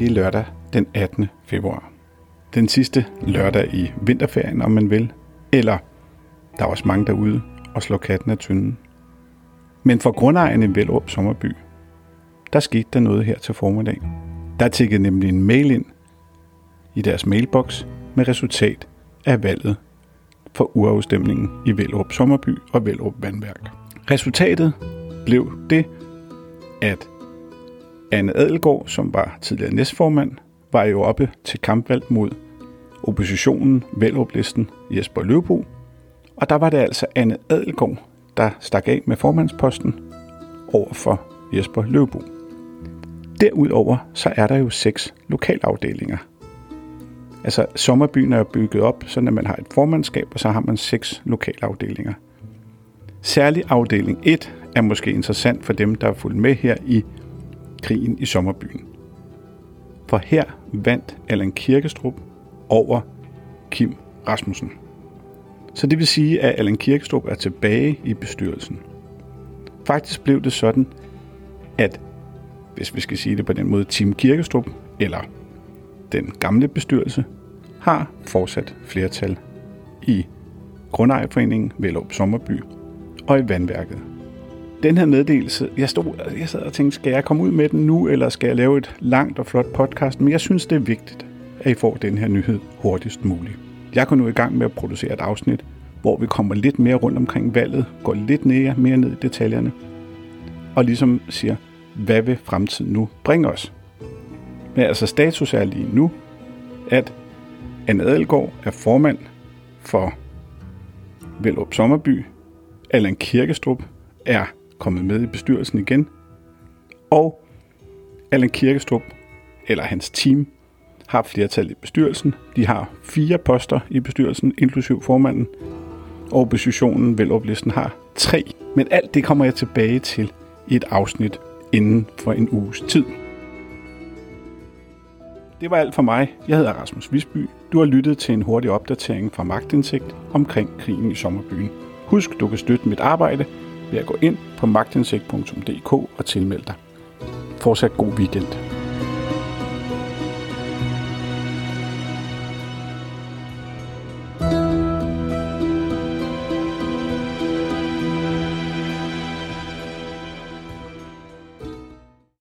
det er lørdag den 18. februar. Den sidste lørdag i vinterferien, om man vil. Eller der er også mange derude og slår katten af tynden. Men for grundejerne i Velrup Sommerby, der skete der noget her til formiddag. Der tikkede nemlig en mail ind i deres mailbox med resultat af valget for urafstemningen i Velrup Sommerby og Velrup Vandværk. Resultatet blev det, at Anne Adelgaard, som var tidligere næstformand, var jo oppe til kampvalg mod oppositionen, Velrup-listen Jesper Løvbo. Og der var det altså Anne Adelgaard, der stak af med formandsposten over for Jesper Løvbo. Derudover så er der jo seks lokalafdelinger. Altså sommerbyen er bygget op, så at man har et formandskab, og så har man seks lokalafdelinger. Særlig afdeling 1 er måske interessant for dem, der er fulgt med her i krigen i sommerbyen. For her vandt Allan Kirkestrup over Kim Rasmussen. Så det vil sige, at Allan Kirkestrup er tilbage i bestyrelsen. Faktisk blev det sådan, at hvis vi skal sige det på den måde, Tim Kirkestrup, eller den gamle bestyrelse, har fortsat flertal i Grundejerforeningen, Vellup Sommerby og i Vandværket. Den her meddelelse, jeg, stod, jeg sad og tænkte, skal jeg komme ud med den nu, eller skal jeg lave et langt og flot podcast? Men jeg synes, det er vigtigt, at I får den her nyhed hurtigst muligt. Jeg går nu i gang med at producere et afsnit, hvor vi kommer lidt mere rundt omkring valget, går lidt mere, mere ned i detaljerne, og ligesom siger, hvad vil fremtiden nu bringe os? Men altså status er lige nu, at Anne Adelgaard er formand for Vellup Sommerby. Allan Kirkestrup er kommet med i bestyrelsen igen. Og Allan Kirkestrup, eller hans team, har flertal i bestyrelsen. De har fire poster i bestyrelsen, inklusiv formanden. Og oppositionen, veloplisten, har tre. Men alt det kommer jeg tilbage til i et afsnit inden for en uges tid. Det var alt for mig. Jeg hedder Rasmus Visby. Du har lyttet til en hurtig opdatering fra Magtindsigt omkring krigen i sommerbyen. Husk, du kan støtte mit arbejde ved at gå ind på magtindsigt.dk og tilmeld dig. Fortsat god weekend.